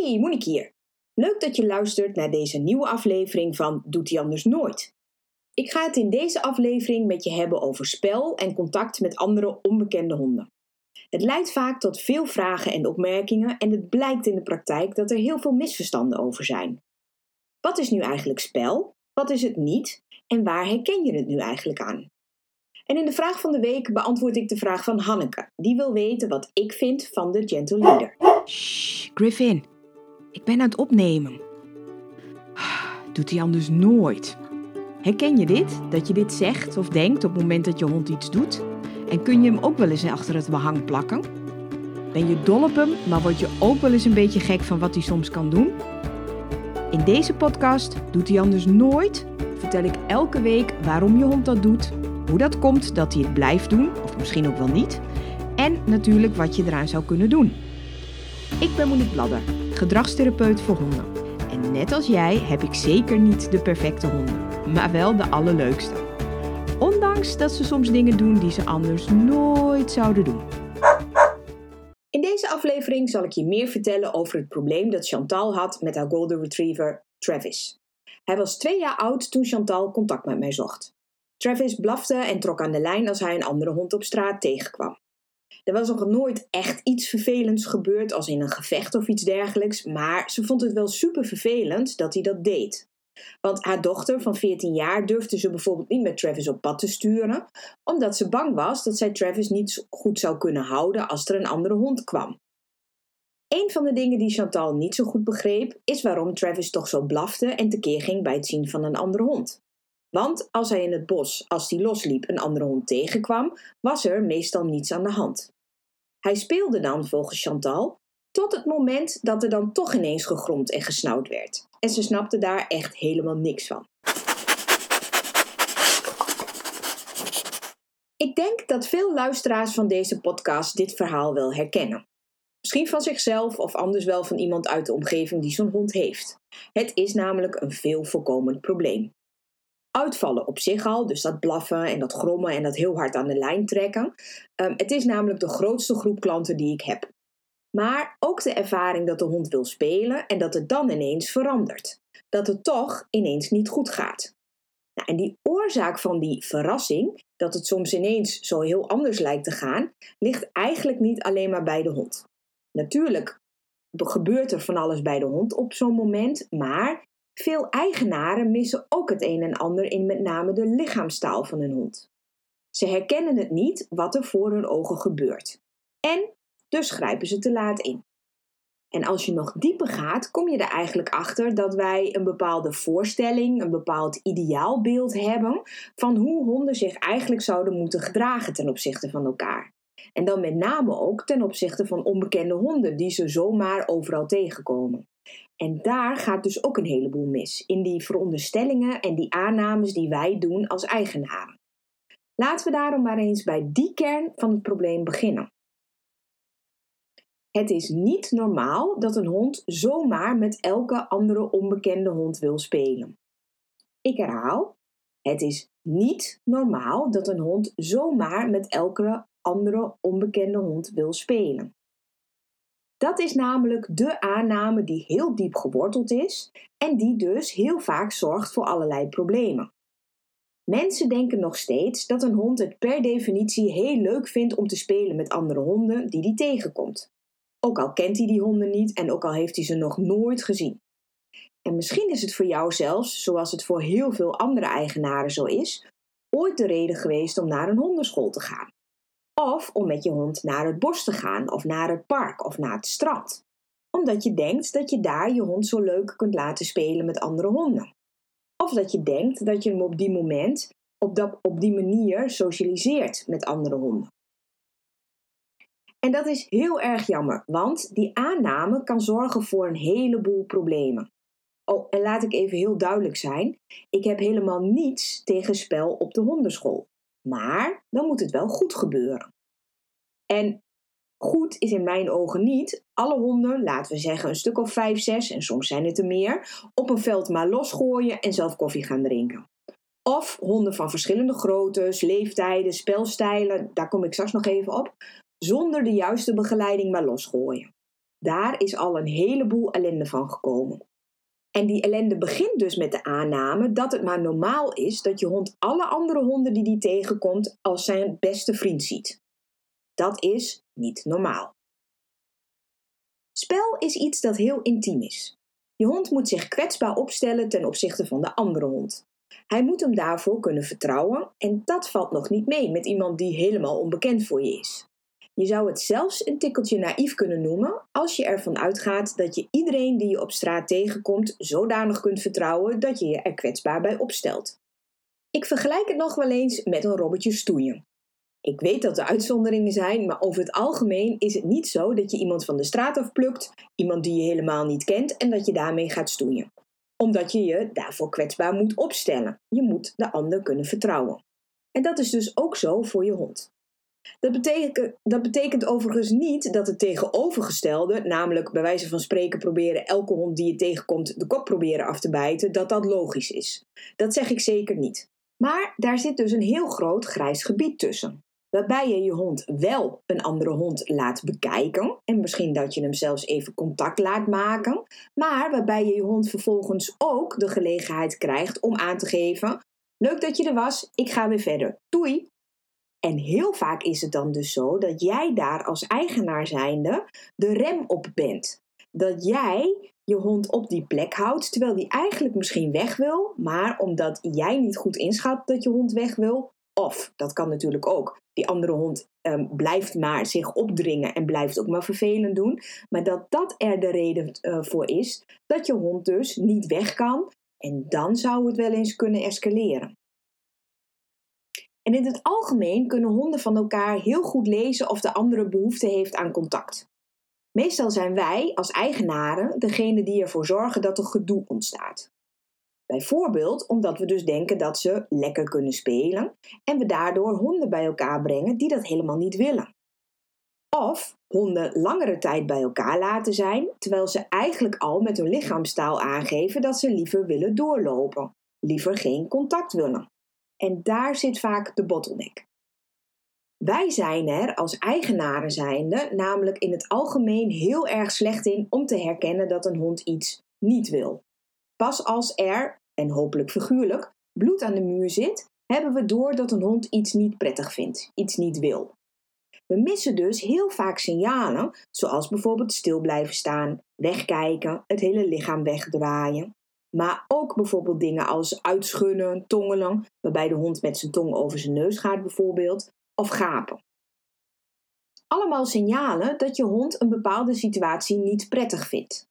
Hey, Monique hier. Leuk dat je luistert naar deze nieuwe aflevering van Doet hij anders nooit. Ik ga het in deze aflevering met je hebben over spel en contact met andere onbekende honden. Het leidt vaak tot veel vragen en opmerkingen en het blijkt in de praktijk dat er heel veel misverstanden over zijn. Wat is nu eigenlijk spel? Wat is het niet? En waar herken je het nu eigenlijk aan? En in de vraag van de week beantwoord ik de vraag van Hanneke. Die wil weten wat ik vind van de Gentle Leader. Shh, Griffin. Ik ben aan het opnemen. Doet hij anders nooit. Herken je dit? Dat je dit zegt of denkt op het moment dat je hond iets doet? En kun je hem ook wel eens achter het behang plakken? Ben je dol op hem, maar word je ook wel eens een beetje gek van wat hij soms kan doen? In deze podcast Doet hij anders nooit vertel ik elke week waarom je hond dat doet, hoe dat komt dat hij het blijft doen, of misschien ook wel niet, en natuurlijk wat je eraan zou kunnen doen. Ik ben Monique Bladder, gedragstherapeut voor honden. En net als jij heb ik zeker niet de perfecte honden, maar wel de allerleukste. Ondanks dat ze soms dingen doen die ze anders nooit zouden doen. In deze aflevering zal ik je meer vertellen over het probleem dat Chantal had met haar Golden Retriever Travis. Hij was twee jaar oud toen Chantal contact met mij zocht. Travis blafte en trok aan de lijn als hij een andere hond op straat tegenkwam. Er was nog nooit echt iets vervelends gebeurd, als in een gevecht of iets dergelijks, maar ze vond het wel super vervelend dat hij dat deed. Want haar dochter van 14 jaar durfde ze bijvoorbeeld niet met Travis op pad te sturen, omdat ze bang was dat zij Travis niet goed zou kunnen houden als er een andere hond kwam. Een van de dingen die Chantal niet zo goed begreep, is waarom Travis toch zo blafte en tekeer ging bij het zien van een andere hond. Want als hij in het bos, als hij losliep, een andere hond tegenkwam, was er meestal niets aan de hand. Hij speelde dan volgens Chantal tot het moment dat er dan toch ineens gegromd en gesnauwd werd. En ze snapte daar echt helemaal niks van. Ik denk dat veel luisteraars van deze podcast dit verhaal wel herkennen. Misschien van zichzelf of anders wel van iemand uit de omgeving die zo'n hond heeft. Het is namelijk een veel voorkomend probleem. Uitvallen op zich al, dus dat blaffen en dat grommen en dat heel hard aan de lijn trekken. Um, het is namelijk de grootste groep klanten die ik heb. Maar ook de ervaring dat de hond wil spelen en dat het dan ineens verandert. Dat het toch ineens niet goed gaat. Nou, en die oorzaak van die verrassing, dat het soms ineens zo heel anders lijkt te gaan, ligt eigenlijk niet alleen maar bij de hond. Natuurlijk gebeurt er van alles bij de hond op zo'n moment, maar veel eigenaren missen ook het een en ander in met name de lichaamstaal van hun hond. Ze herkennen het niet wat er voor hun ogen gebeurt. En dus grijpen ze te laat in. En als je nog dieper gaat, kom je er eigenlijk achter dat wij een bepaalde voorstelling, een bepaald ideaalbeeld hebben van hoe honden zich eigenlijk zouden moeten gedragen ten opzichte van elkaar. En dan met name ook ten opzichte van onbekende honden die ze zomaar overal tegenkomen. En daar gaat dus ook een heleboel mis, in die veronderstellingen en die aannames die wij doen als eigenaren. Laten we daarom maar eens bij die kern van het probleem beginnen. Het is niet normaal dat een hond zomaar met elke andere onbekende hond wil spelen. Ik herhaal, het is niet normaal dat een hond zomaar met elke andere onbekende hond wil spelen. Dat is namelijk de aanname die heel diep geworteld is en die dus heel vaak zorgt voor allerlei problemen. Mensen denken nog steeds dat een hond het per definitie heel leuk vindt om te spelen met andere honden die hij tegenkomt. Ook al kent hij die honden niet en ook al heeft hij ze nog nooit gezien. En misschien is het voor jou zelfs, zoals het voor heel veel andere eigenaren zo is, ooit de reden geweest om naar een hondenschool te gaan. Of om met je hond naar het bos te gaan, of naar het park, of naar het strand. Omdat je denkt dat je daar je hond zo leuk kunt laten spelen met andere honden. Of dat je denkt dat je hem op die moment, op, dat, op die manier socialiseert met andere honden. En dat is heel erg jammer, want die aanname kan zorgen voor een heleboel problemen. Oh, en laat ik even heel duidelijk zijn: ik heb helemaal niets tegen spel op de hondenschool. Maar dan moet het wel goed gebeuren. En goed is in mijn ogen niet alle honden, laten we zeggen een stuk of vijf, zes, en soms zijn het er meer, op een veld maar losgooien en zelf koffie gaan drinken. Of honden van verschillende groottes, leeftijden, spelstijlen, daar kom ik straks nog even op, zonder de juiste begeleiding maar losgooien. daar is al een heleboel ellende van gekomen. En die ellende begint dus met de aanname dat het maar normaal is dat je hond alle andere honden die die tegenkomt als zijn beste vriend ziet. Dat is niet normaal. Spel is iets dat heel intiem is. Je hond moet zich kwetsbaar opstellen ten opzichte van de andere hond. Hij moet hem daarvoor kunnen vertrouwen en dat valt nog niet mee met iemand die helemaal onbekend voor je is. Je zou het zelfs een tikkeltje naïef kunnen noemen als je ervan uitgaat dat je iedereen die je op straat tegenkomt zodanig kunt vertrouwen dat je je er kwetsbaar bij opstelt. Ik vergelijk het nog wel eens met een robbertje stoeien. Ik weet dat er uitzonderingen zijn, maar over het algemeen is het niet zo dat je iemand van de straat afplukt, iemand die je helemaal niet kent en dat je daarmee gaat stoeien. Omdat je je daarvoor kwetsbaar moet opstellen. Je moet de ander kunnen vertrouwen. En dat is dus ook zo voor je hond. Dat betekent, dat betekent overigens niet dat het tegenovergestelde, namelijk bij wijze van spreken proberen elke hond die je tegenkomt de kop proberen af te bijten, dat dat logisch is. Dat zeg ik zeker niet. Maar daar zit dus een heel groot grijs gebied tussen. Waarbij je je hond wel een andere hond laat bekijken en misschien dat je hem zelfs even contact laat maken, maar waarbij je je hond vervolgens ook de gelegenheid krijgt om aan te geven: Leuk dat je er was, ik ga weer verder. Doei! En heel vaak is het dan dus zo dat jij daar als eigenaar zijnde de rem op bent. Dat jij je hond op die plek houdt, terwijl die eigenlijk misschien weg wil, maar omdat jij niet goed inschat dat je hond weg wil, of, dat kan natuurlijk ook, die andere hond um, blijft maar zich opdringen en blijft ook maar vervelend doen, maar dat dat er de reden uh, voor is dat je hond dus niet weg kan en dan zou het wel eens kunnen escaleren. En in het algemeen kunnen honden van elkaar heel goed lezen of de andere behoefte heeft aan contact. Meestal zijn wij als eigenaren degene die ervoor zorgen dat er gedoe ontstaat. Bijvoorbeeld omdat we dus denken dat ze lekker kunnen spelen en we daardoor honden bij elkaar brengen die dat helemaal niet willen. Of honden langere tijd bij elkaar laten zijn, terwijl ze eigenlijk al met hun lichaamstaal aangeven dat ze liever willen doorlopen, liever geen contact willen. En daar zit vaak de bottleneck. Wij zijn er als eigenaren zijnde namelijk in het algemeen heel erg slecht in om te herkennen dat een hond iets niet wil. Pas als er, en hopelijk figuurlijk, bloed aan de muur zit, hebben we door dat een hond iets niet prettig vindt, iets niet wil. We missen dus heel vaak signalen, zoals bijvoorbeeld stil blijven staan, wegkijken, het hele lichaam wegdraaien. Maar ook bijvoorbeeld dingen als uitschudden, tongelen, waarbij de hond met zijn tong over zijn neus gaat bijvoorbeeld, of gapen. Allemaal signalen dat je hond een bepaalde situatie niet prettig vindt.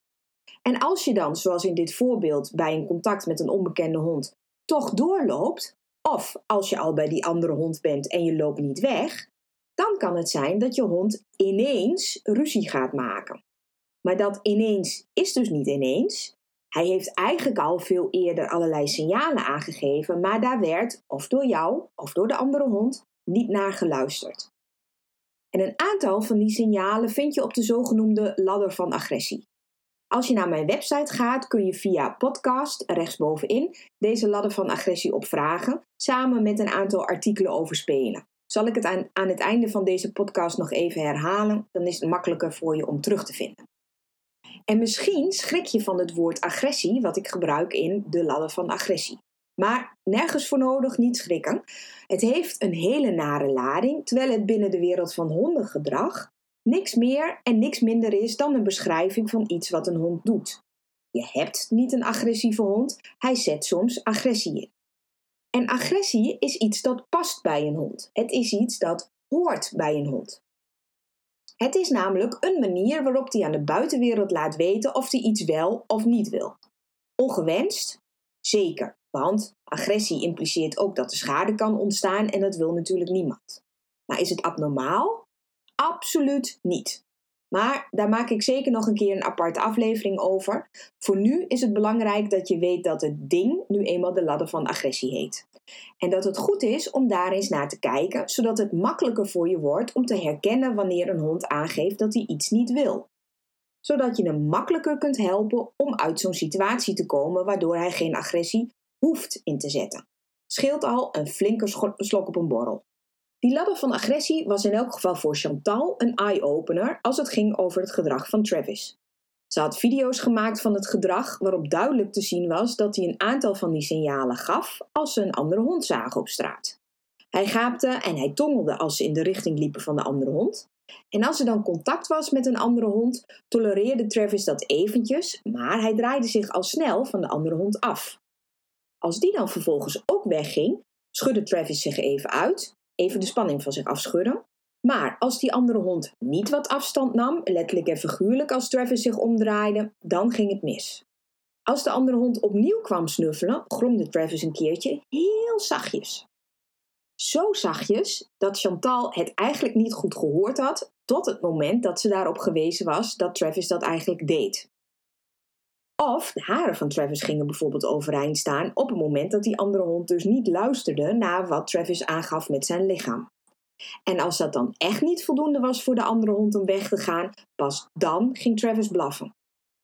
En als je dan, zoals in dit voorbeeld bij een contact met een onbekende hond, toch doorloopt, of als je al bij die andere hond bent en je loopt niet weg, dan kan het zijn dat je hond ineens ruzie gaat maken. Maar dat ineens is dus niet ineens. Hij heeft eigenlijk al veel eerder allerlei signalen aangegeven, maar daar werd, of door jou of door de andere hond, niet naar geluisterd. En een aantal van die signalen vind je op de zogenoemde ladder van agressie. Als je naar mijn website gaat, kun je via podcast rechtsbovenin deze ladder van agressie opvragen, samen met een aantal artikelen over spelen. Zal ik het aan, aan het einde van deze podcast nog even herhalen, dan is het makkelijker voor je om terug te vinden. En misschien schrik je van het woord agressie, wat ik gebruik in de ladder van agressie. Maar nergens voor nodig, niet schrikken. Het heeft een hele nare lading, terwijl het binnen de wereld van hondengedrag niks meer en niks minder is dan een beschrijving van iets wat een hond doet. Je hebt niet een agressieve hond, hij zet soms agressie in. En agressie is iets dat past bij een hond. Het is iets dat hoort bij een hond. Het is namelijk een manier waarop hij aan de buitenwereld laat weten of hij iets wel of niet wil. Ongewenst? Zeker, want agressie impliceert ook dat er schade kan ontstaan en dat wil natuurlijk niemand. Maar is het abnormaal? Absoluut niet. Maar daar maak ik zeker nog een keer een aparte aflevering over. Voor nu is het belangrijk dat je weet dat het ding nu eenmaal de ladder van agressie heet. En dat het goed is om daar eens naar te kijken, zodat het makkelijker voor je wordt om te herkennen wanneer een hond aangeeft dat hij iets niet wil. Zodat je hem makkelijker kunt helpen om uit zo'n situatie te komen waardoor hij geen agressie hoeft in te zetten. Scheelt al een flinke slok op een borrel. Die ladder van agressie was in elk geval voor Chantal een eye-opener als het ging over het gedrag van Travis. Ze had video's gemaakt van het gedrag waarop duidelijk te zien was dat hij een aantal van die signalen gaf als ze een andere hond zagen op straat. Hij gaapte en hij tongelde als ze in de richting liepen van de andere hond. En als er dan contact was met een andere hond, tolereerde Travis dat eventjes, maar hij draaide zich al snel van de andere hond af. Als die dan vervolgens ook wegging, schudde Travis zich even uit, even de spanning van zich afschudden. Maar als die andere hond niet wat afstand nam, letterlijk en figuurlijk als Travis zich omdraaide, dan ging het mis. Als de andere hond opnieuw kwam snuffelen, gromde Travis een keertje heel zachtjes. Zo zachtjes dat Chantal het eigenlijk niet goed gehoord had, tot het moment dat ze daarop gewezen was dat Travis dat eigenlijk deed. Of de haren van Travis gingen bijvoorbeeld overeind staan op het moment dat die andere hond dus niet luisterde naar wat Travis aangaf met zijn lichaam. En als dat dan echt niet voldoende was voor de andere hond om weg te gaan, pas dan ging Travis blaffen.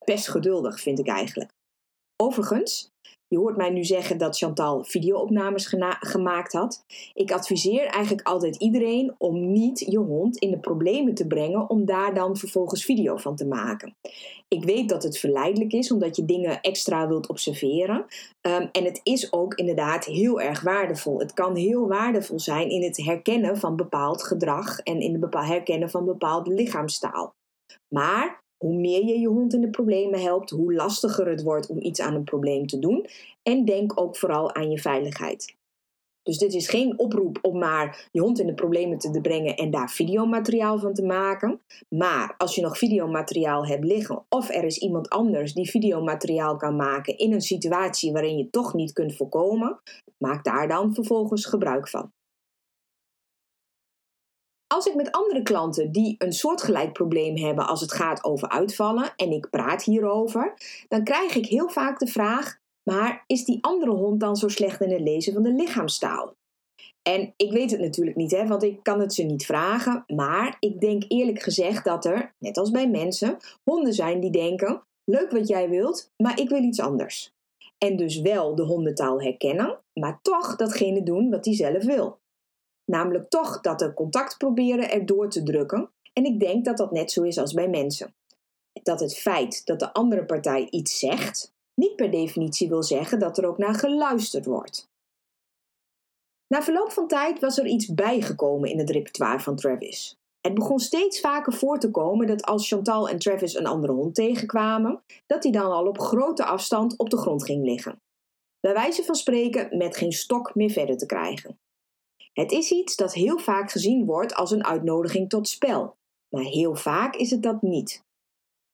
Best geduldig, vind ik eigenlijk. Overigens, je hoort mij nu zeggen dat Chantal videoopnames gemaakt had. Ik adviseer eigenlijk altijd iedereen om niet je hond in de problemen te brengen om daar dan vervolgens video van te maken. Ik weet dat het verleidelijk is omdat je dingen extra wilt observeren. Ehm, en het is ook inderdaad heel erg waardevol. Het kan heel waardevol zijn in het herkennen van bepaald gedrag en in het herkennen van bepaalde lichaamstaal. Maar hoe meer je je hond in de problemen helpt, hoe lastiger het wordt om iets aan een probleem te doen. En denk ook vooral aan je veiligheid. Dus dit is geen oproep om maar je hond in de problemen te brengen en daar videomateriaal van te maken. Maar als je nog videomateriaal hebt liggen of er is iemand anders die videomateriaal kan maken in een situatie waarin je toch niet kunt voorkomen, maak daar dan vervolgens gebruik van. Als ik met andere klanten die een soortgelijk probleem hebben als het gaat over uitvallen en ik praat hierover, dan krijg ik heel vaak de vraag: maar is die andere hond dan zo slecht in het lezen van de lichaamstaal? En ik weet het natuurlijk niet, hè, want ik kan het ze niet vragen. Maar ik denk eerlijk gezegd dat er, net als bij mensen, honden zijn die denken: leuk wat jij wilt, maar ik wil iets anders. En dus wel de hondentaal herkennen, maar toch datgene doen wat hij zelf wil. Namelijk toch dat er contact proberen erdoor te drukken. En ik denk dat dat net zo is als bij mensen. Dat het feit dat de andere partij iets zegt, niet per definitie wil zeggen dat er ook naar geluisterd wordt. Na verloop van tijd was er iets bijgekomen in het repertoire van Travis. Het begon steeds vaker voor te komen dat als Chantal en Travis een andere hond tegenkwamen, dat hij dan al op grote afstand op de grond ging liggen. Bij wijze van spreken met geen stok meer verder te krijgen. Het is iets dat heel vaak gezien wordt als een uitnodiging tot spel, maar heel vaak is het dat niet.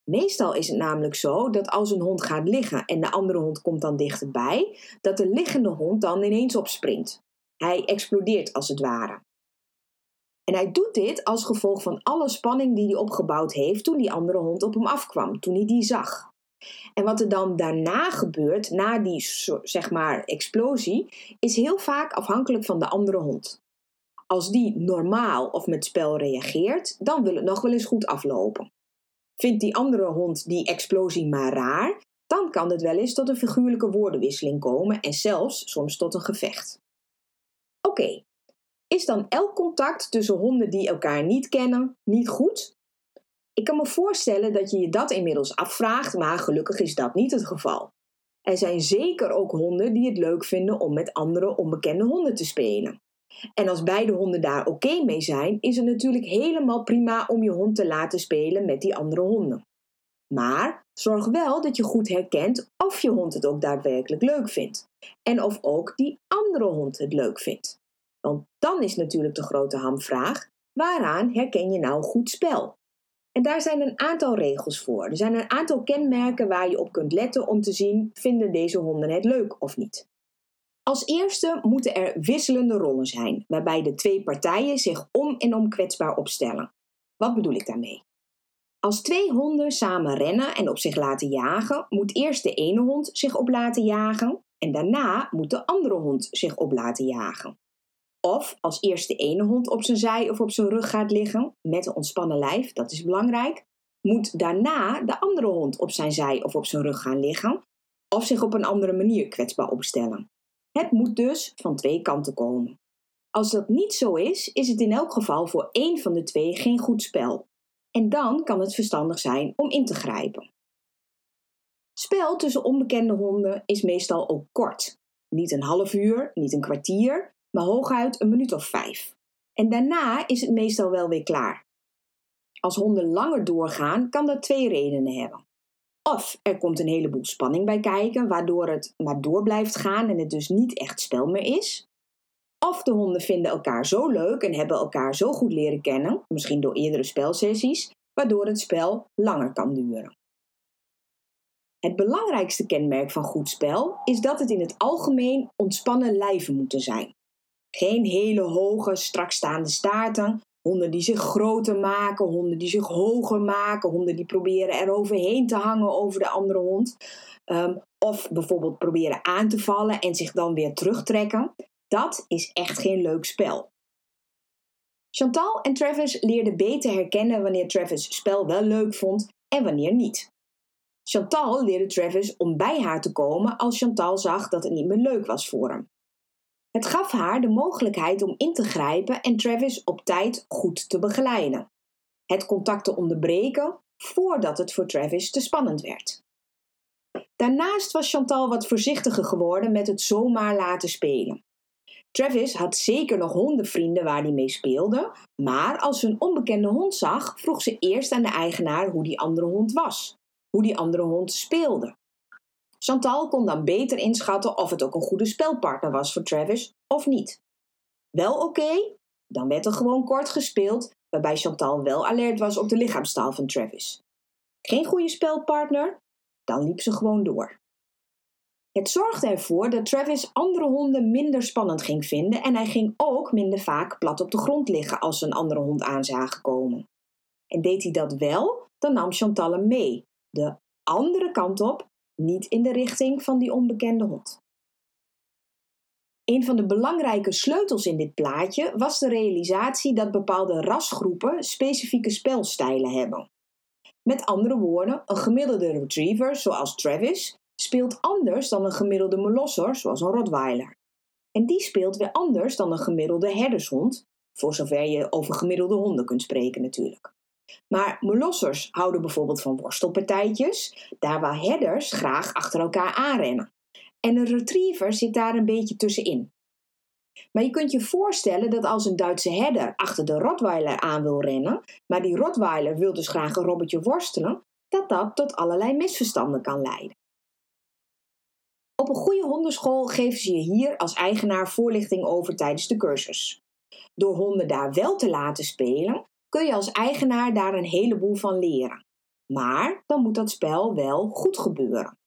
Meestal is het namelijk zo dat als een hond gaat liggen en de andere hond komt dan dichterbij, dat de liggende hond dan ineens opspringt. Hij explodeert als het ware. En hij doet dit als gevolg van alle spanning die hij opgebouwd heeft toen die andere hond op hem afkwam, toen hij die zag. En wat er dan daarna gebeurt, na die zeg maar explosie, is heel vaak afhankelijk van de andere hond. Als die normaal of met spel reageert, dan wil het nog wel eens goed aflopen. Vindt die andere hond die explosie maar raar, dan kan het wel eens tot een figuurlijke woordenwisseling komen en zelfs soms tot een gevecht. Oké, is dan elk contact tussen honden die elkaar niet kennen niet goed? Ik kan me voorstellen dat je je dat inmiddels afvraagt, maar gelukkig is dat niet het geval. Er zijn zeker ook honden die het leuk vinden om met andere onbekende honden te spelen. En als beide honden daar oké mee zijn, is het natuurlijk helemaal prima om je hond te laten spelen met die andere honden. Maar zorg wel dat je goed herkent of je hond het ook daadwerkelijk leuk vindt. En of ook die andere hond het leuk vindt. Want dan is natuurlijk de grote hamvraag: waaraan herken je nou goed spel? En daar zijn een aantal regels voor. Er zijn een aantal kenmerken waar je op kunt letten om te zien: vinden deze honden het leuk of niet? Als eerste moeten er wisselende rollen zijn, waarbij de twee partijen zich om en om kwetsbaar opstellen. Wat bedoel ik daarmee? Als twee honden samen rennen en op zich laten jagen, moet eerst de ene hond zich op laten jagen en daarna moet de andere hond zich op laten jagen. Of als eerst de ene hond op zijn zij of op zijn rug gaat liggen, met een ontspannen lijf, dat is belangrijk, moet daarna de andere hond op zijn zij of op zijn rug gaan liggen, of zich op een andere manier kwetsbaar opstellen. Het moet dus van twee kanten komen. Als dat niet zo is, is het in elk geval voor één van de twee geen goed spel. En dan kan het verstandig zijn om in te grijpen. Spel tussen onbekende honden is meestal ook kort. Niet een half uur, niet een kwartier, maar hooguit een minuut of vijf. En daarna is het meestal wel weer klaar. Als honden langer doorgaan, kan dat twee redenen hebben. Of er komt een heleboel spanning bij kijken, waardoor het maar door blijft gaan en het dus niet echt spel meer is. Of de honden vinden elkaar zo leuk en hebben elkaar zo goed leren kennen, misschien door eerdere spelsessies, waardoor het spel langer kan duren. Het belangrijkste kenmerk van goed spel is dat het in het algemeen ontspannen lijven moeten zijn. Geen hele hoge, strakstaande staarten, honden die zich groter maken, honden die zich hoger maken, honden die proberen er overheen te hangen over de andere hond. Um, of bijvoorbeeld proberen aan te vallen en zich dan weer terugtrekken. Dat is echt geen leuk spel. Chantal en Travis leerden beter herkennen wanneer Travis spel wel leuk vond en wanneer niet. Chantal leerde Travis om bij haar te komen als Chantal zag dat het niet meer leuk was voor hem. Het gaf haar de mogelijkheid om in te grijpen en Travis op tijd goed te begeleiden. Het contact te onderbreken voordat het voor Travis te spannend werd. Daarnaast was Chantal wat voorzichtiger geworden met het zomaar laten spelen. Travis had zeker nog hondenvrienden waar hij mee speelde, maar als ze een onbekende hond zag, vroeg ze eerst aan de eigenaar hoe die andere hond was, hoe die andere hond speelde. Chantal kon dan beter inschatten of het ook een goede spelpartner was voor Travis of niet. Wel oké, dan werd er gewoon kort gespeeld, waarbij Chantal wel alert was op de lichaamstaal van Travis. Geen goede spelpartner? Dan liep ze gewoon door. Het zorgde ervoor dat Travis andere honden minder spannend ging vinden en hij ging ook minder vaak plat op de grond liggen als ze een andere hond aan zagen komen. En deed hij dat wel, dan nam Chantal hem mee, de andere kant op, niet in de richting van die onbekende hond. Een van de belangrijke sleutels in dit plaatje was de realisatie dat bepaalde rasgroepen specifieke spelstijlen hebben. Met andere woorden, een gemiddelde retriever, zoals Travis, speelt anders dan een gemiddelde molosser, zoals een Rottweiler. En die speelt weer anders dan een gemiddelde herdershond, voor zover je over gemiddelde honden kunt spreken natuurlijk. Maar molossers houden bijvoorbeeld van worstelpartijtjes, daar waar herders graag achter elkaar aanrennen. En een retriever zit daar een beetje tussenin. Maar je kunt je voorstellen dat als een Duitse herder achter de Rottweiler aan wil rennen, maar die Rottweiler wil dus graag een robbertje worstelen, dat dat tot allerlei misverstanden kan leiden. Op een goede hondenschool geven ze je hier als eigenaar voorlichting over tijdens de cursus. Door honden daar wel te laten spelen, kun je als eigenaar daar een heleboel van leren. Maar dan moet dat spel wel goed gebeuren.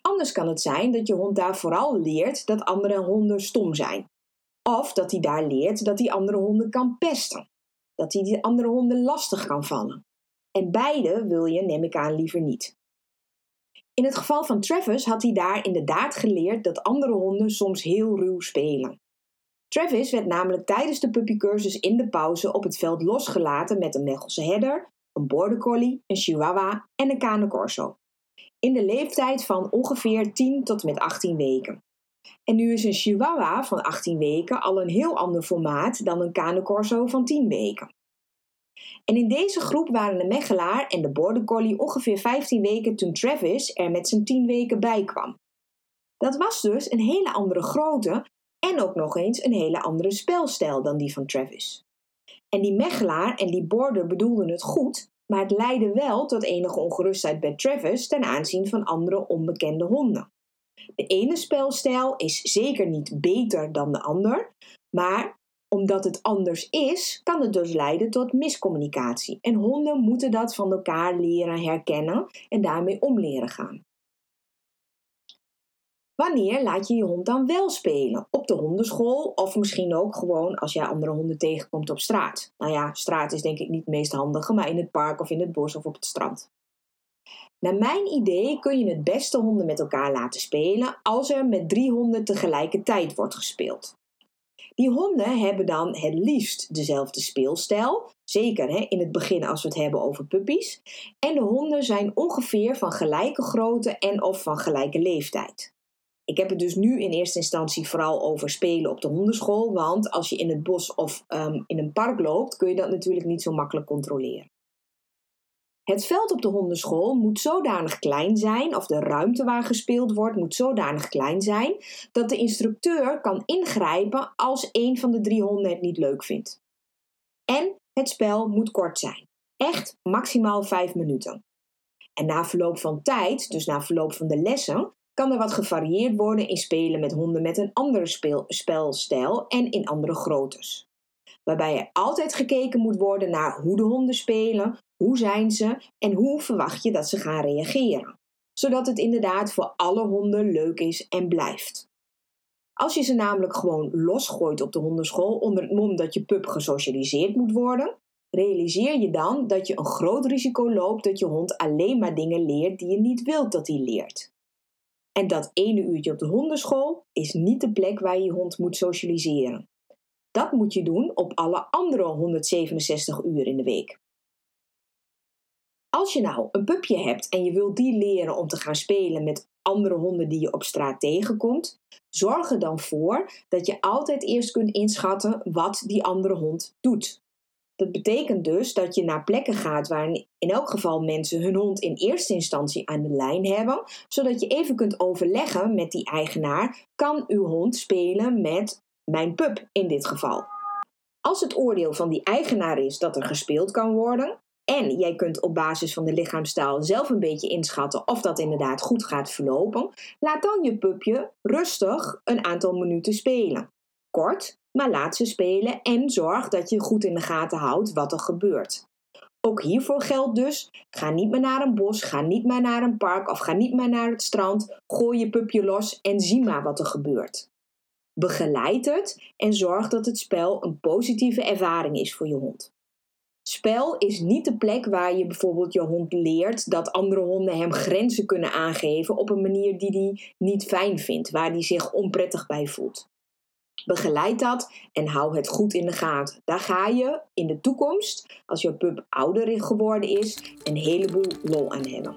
Anders kan het zijn dat je hond daar vooral leert dat andere honden stom zijn. Of dat hij daar leert dat hij andere honden kan pesten. Dat hij die andere honden lastig kan vallen. En beide wil je, neem ik aan, liever niet. In het geval van Travis had hij daar inderdaad geleerd dat andere honden soms heel ruw spelen. Travis werd namelijk tijdens de puppycursus in de pauze op het veld losgelaten met een Mechelse herder, een border collie, een chihuahua en een cane corso. In de leeftijd van ongeveer 10 tot met 18 weken. En nu is een chihuahua van 18 weken al een heel ander formaat dan een cane corso van 10 weken. En in deze groep waren de Mechelaar en de Border Collie ongeveer 15 weken toen Travis er met zijn 10 weken bij kwam. Dat was dus een hele andere grootte en ook nog eens een hele andere spelstijl dan die van Travis. En die Mechelaar en die Border bedoelden het goed, maar het leidde wel tot enige ongerustheid bij Travis ten aanzien van andere onbekende honden. De ene spelstijl is zeker niet beter dan de ander, maar omdat het anders is, kan het dus leiden tot miscommunicatie. En honden moeten dat van elkaar leren herkennen en daarmee om leren gaan. Wanneer laat je je hond dan wel spelen? Op de hondenschool of misschien ook gewoon als jij andere honden tegenkomt op straat. Nou ja, straat is denk ik niet het meest handige, maar in het park of in het bos of op het strand. Naar mijn idee kun je het beste honden met elkaar laten spelen als er met drie honden tegelijkertijd wordt gespeeld. Die honden hebben dan het liefst dezelfde speelstijl, zeker hè, in het begin als we het hebben over puppies. En de honden zijn ongeveer van gelijke grootte en of van gelijke leeftijd. Ik heb het dus nu in eerste instantie vooral over spelen op de hondenschool, want als je in het bos of um, in een park loopt, kun je dat natuurlijk niet zo makkelijk controleren. Het veld op de hondenschool moet zodanig klein zijn, of de ruimte waar gespeeld wordt moet zodanig klein zijn, dat de instructeur kan ingrijpen als een van de drie honden het niet leuk vindt. En het spel moet kort zijn. Echt maximaal 5 minuten. En na verloop van tijd, dus na verloop van de lessen, kan er wat gevarieerd worden in spelen met honden met een andere spelstijl en in andere groottes. Waarbij er altijd gekeken moet worden naar hoe de honden spelen, hoe zijn ze en hoe verwacht je dat ze gaan reageren. Zodat het inderdaad voor alle honden leuk is en blijft. Als je ze namelijk gewoon losgooit op de hondenschool onder het mom dat je pup gesocialiseerd moet worden, realiseer je dan dat je een groot risico loopt dat je hond alleen maar dingen leert die je niet wilt dat hij leert. En dat ene uurtje op de hondenschool is niet de plek waar je hond moet socialiseren. Dat moet je doen op alle andere 167 uur in de week. Als je nou een pupje hebt en je wilt die leren om te gaan spelen met andere honden die je op straat tegenkomt, zorg er dan voor dat je altijd eerst kunt inschatten wat die andere hond doet. Dat betekent dus dat je naar plekken gaat waar in elk geval mensen hun hond in eerste instantie aan de lijn hebben, zodat je even kunt overleggen met die eigenaar: kan uw hond spelen met mijn pup in dit geval? Als het oordeel van die eigenaar is dat er gespeeld kan worden, en jij kunt op basis van de lichaamstaal zelf een beetje inschatten of dat inderdaad goed gaat verlopen, laat dan je pupje rustig een aantal minuten spelen. Kort, maar laat ze spelen en zorg dat je goed in de gaten houdt wat er gebeurt. Ook hiervoor geldt dus: ga niet meer naar een bos, ga niet meer naar een park of ga niet meer naar het strand. Gooi je pupje los en zie maar wat er gebeurt. Begeleid het en zorg dat het spel een positieve ervaring is voor je hond. Spel is niet de plek waar je bijvoorbeeld je hond leert dat andere honden hem grenzen kunnen aangeven op een manier die hij niet fijn vindt, waar hij zich onprettig bij voelt. Begeleid dat en hou het goed in de gaten. Daar ga je in de toekomst, als je pup ouder geworden is, een heleboel lol aan hebben.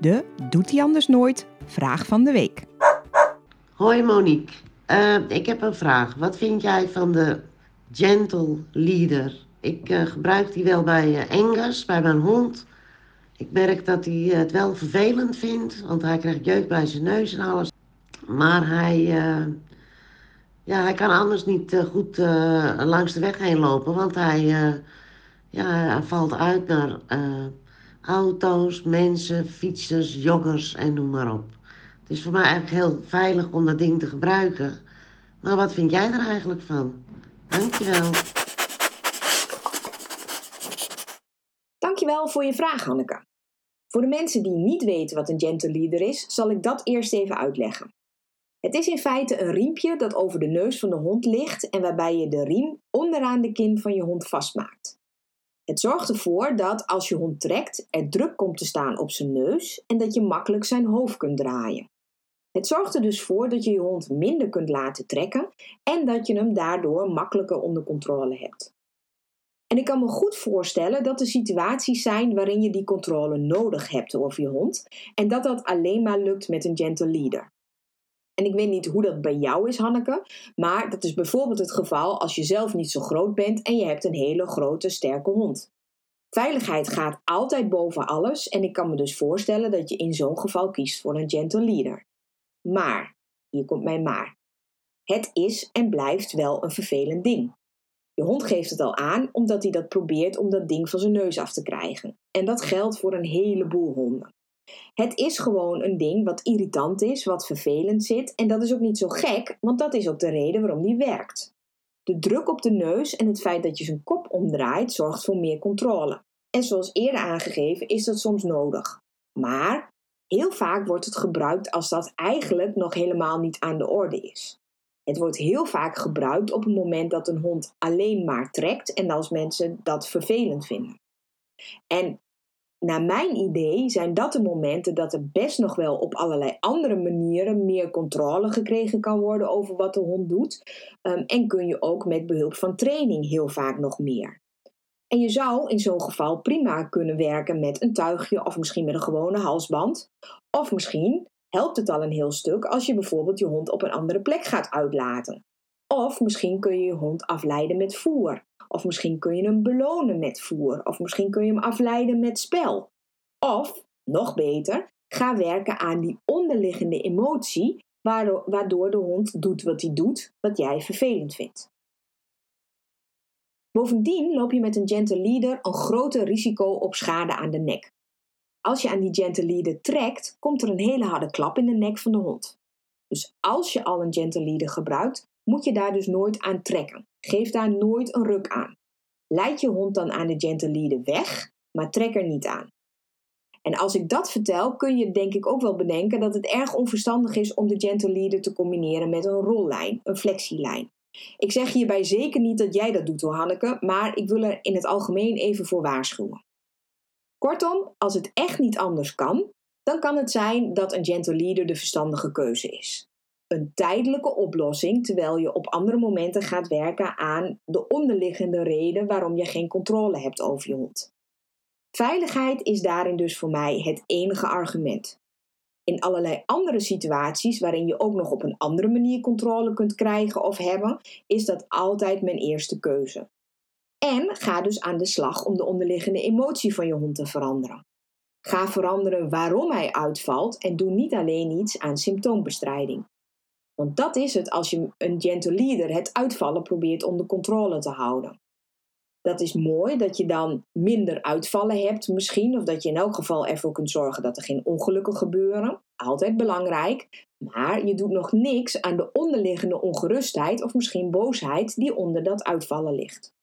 De Doet hij anders nooit? Vraag van de week. Hoi Monique, uh, ik heb een vraag. Wat vind jij van de Gentle Leader? Ik uh, gebruik die wel bij uh, Engels, bij mijn hond. Ik merk dat hij het wel vervelend vindt, want hij krijgt jeuk bij zijn neus en alles. Maar hij, ja, hij kan anders niet goed langs de weg heen lopen, want hij, ja, hij valt uit naar auto's, mensen, fietsers, joggers en noem maar op. Het is voor mij eigenlijk heel veilig om dat ding te gebruiken. Maar wat vind jij er eigenlijk van? Dankjewel. Dankjewel voor je vraag, Hanneke. Voor de mensen die niet weten wat een gentle leader is, zal ik dat eerst even uitleggen. Het is in feite een riempje dat over de neus van de hond ligt en waarbij je de riem onderaan de kin van je hond vastmaakt. Het zorgt ervoor dat als je hond trekt, er druk komt te staan op zijn neus en dat je makkelijk zijn hoofd kunt draaien. Het zorgt er dus voor dat je je hond minder kunt laten trekken en dat je hem daardoor makkelijker onder controle hebt. En ik kan me goed voorstellen dat er situaties zijn waarin je die controle nodig hebt over je hond en dat dat alleen maar lukt met een gentle leader. En ik weet niet hoe dat bij jou is, Hanneke, maar dat is bijvoorbeeld het geval als je zelf niet zo groot bent en je hebt een hele grote, sterke hond. Veiligheid gaat altijd boven alles en ik kan me dus voorstellen dat je in zo'n geval kiest voor een gentle leader. Maar, hier komt mijn maar. Het is en blijft wel een vervelend ding. Je hond geeft het al aan omdat hij dat probeert om dat ding van zijn neus af te krijgen. En dat geldt voor een heleboel honden. Het is gewoon een ding wat irritant is, wat vervelend zit. En dat is ook niet zo gek, want dat is ook de reden waarom die werkt. De druk op de neus en het feit dat je zijn kop omdraait zorgt voor meer controle. En zoals eerder aangegeven is dat soms nodig. Maar Heel vaak wordt het gebruikt als dat eigenlijk nog helemaal niet aan de orde is. Het wordt heel vaak gebruikt op het moment dat een hond alleen maar trekt en als mensen dat vervelend vinden. En naar mijn idee zijn dat de momenten dat er best nog wel op allerlei andere manieren meer controle gekregen kan worden over wat de hond doet. Um, en kun je ook met behulp van training heel vaak nog meer. En je zou in zo'n geval prima kunnen werken met een tuigje of misschien met een gewone halsband. Of misschien helpt het al een heel stuk als je bijvoorbeeld je hond op een andere plek gaat uitlaten. Of misschien kun je je hond afleiden met voer. Of misschien kun je hem belonen met voer. Of misschien kun je hem afleiden met spel. Of, nog beter, ga werken aan die onderliggende emotie waardoor de hond doet wat hij doet, wat jij vervelend vindt. Bovendien loop je met een gentle leader een groter risico op schade aan de nek. Als je aan die gentle leader trekt, komt er een hele harde klap in de nek van de hond. Dus als je al een gentle leader gebruikt, moet je daar dus nooit aan trekken. Geef daar nooit een ruk aan. Leid je hond dan aan de gentle leader weg, maar trek er niet aan. En als ik dat vertel, kun je denk ik ook wel bedenken dat het erg onverstandig is om de gentle leader te combineren met een rollijn, een flexielijn. Ik zeg hierbij zeker niet dat jij dat doet hoor Hanneke, maar ik wil er in het algemeen even voor waarschuwen. Kortom, als het echt niet anders kan, dan kan het zijn dat een gentle leader de verstandige keuze is. Een tijdelijke oplossing terwijl je op andere momenten gaat werken aan de onderliggende reden waarom je geen controle hebt over je hond. Veiligheid is daarin dus voor mij het enige argument. In allerlei andere situaties waarin je ook nog op een andere manier controle kunt krijgen of hebben, is dat altijd mijn eerste keuze. En ga dus aan de slag om de onderliggende emotie van je hond te veranderen. Ga veranderen waarom hij uitvalt en doe niet alleen iets aan symptoombestrijding. Want dat is het als je een gentle leader het uitvallen probeert onder controle te houden. Dat is mooi dat je dan minder uitvallen hebt misschien, of dat je in elk geval ervoor kunt zorgen dat er geen ongelukken gebeuren. Altijd belangrijk, maar je doet nog niks aan de onderliggende ongerustheid of misschien boosheid die onder dat uitvallen ligt.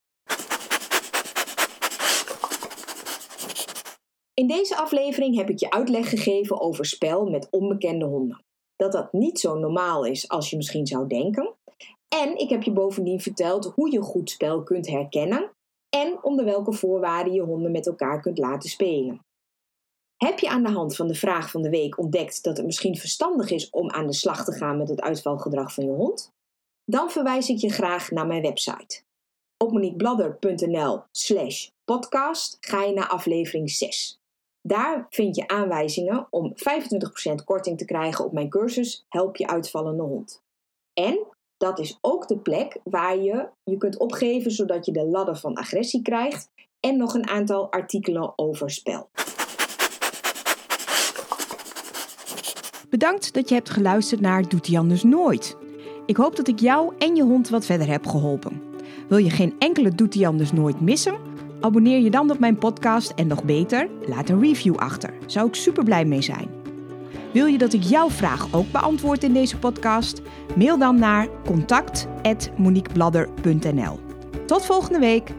In deze aflevering heb ik je uitleg gegeven over spel met onbekende honden. Dat dat niet zo normaal is als je misschien zou denken. En ik heb je bovendien verteld hoe je goed spel kunt herkennen en onder welke voorwaarden je honden met elkaar kunt laten spelen. Heb je aan de hand van de vraag van de week ontdekt dat het misschien verstandig is om aan de slag te gaan met het uitvalgedrag van je hond? Dan verwijs ik je graag naar mijn website. Op moniquebladder.nl slash podcast ga je naar aflevering 6. Daar vind je aanwijzingen om 25% korting te krijgen op mijn cursus Help je uitvallende hond. En dat is ook de plek waar je je kunt opgeven zodat je de ladder van agressie krijgt en nog een aantal artikelen over spel. Bedankt dat je hebt geluisterd naar Doet hij anders nooit. Ik hoop dat ik jou en je hond wat verder heb geholpen. Wil je geen enkele Doet hij anders nooit missen? Abonneer je dan op mijn podcast en nog beter, laat een review achter. Zou ik super blij mee zijn. Wil je dat ik jouw vraag ook beantwoord in deze podcast? Mail dan naar contact@moniquebladder.nl. Tot volgende week.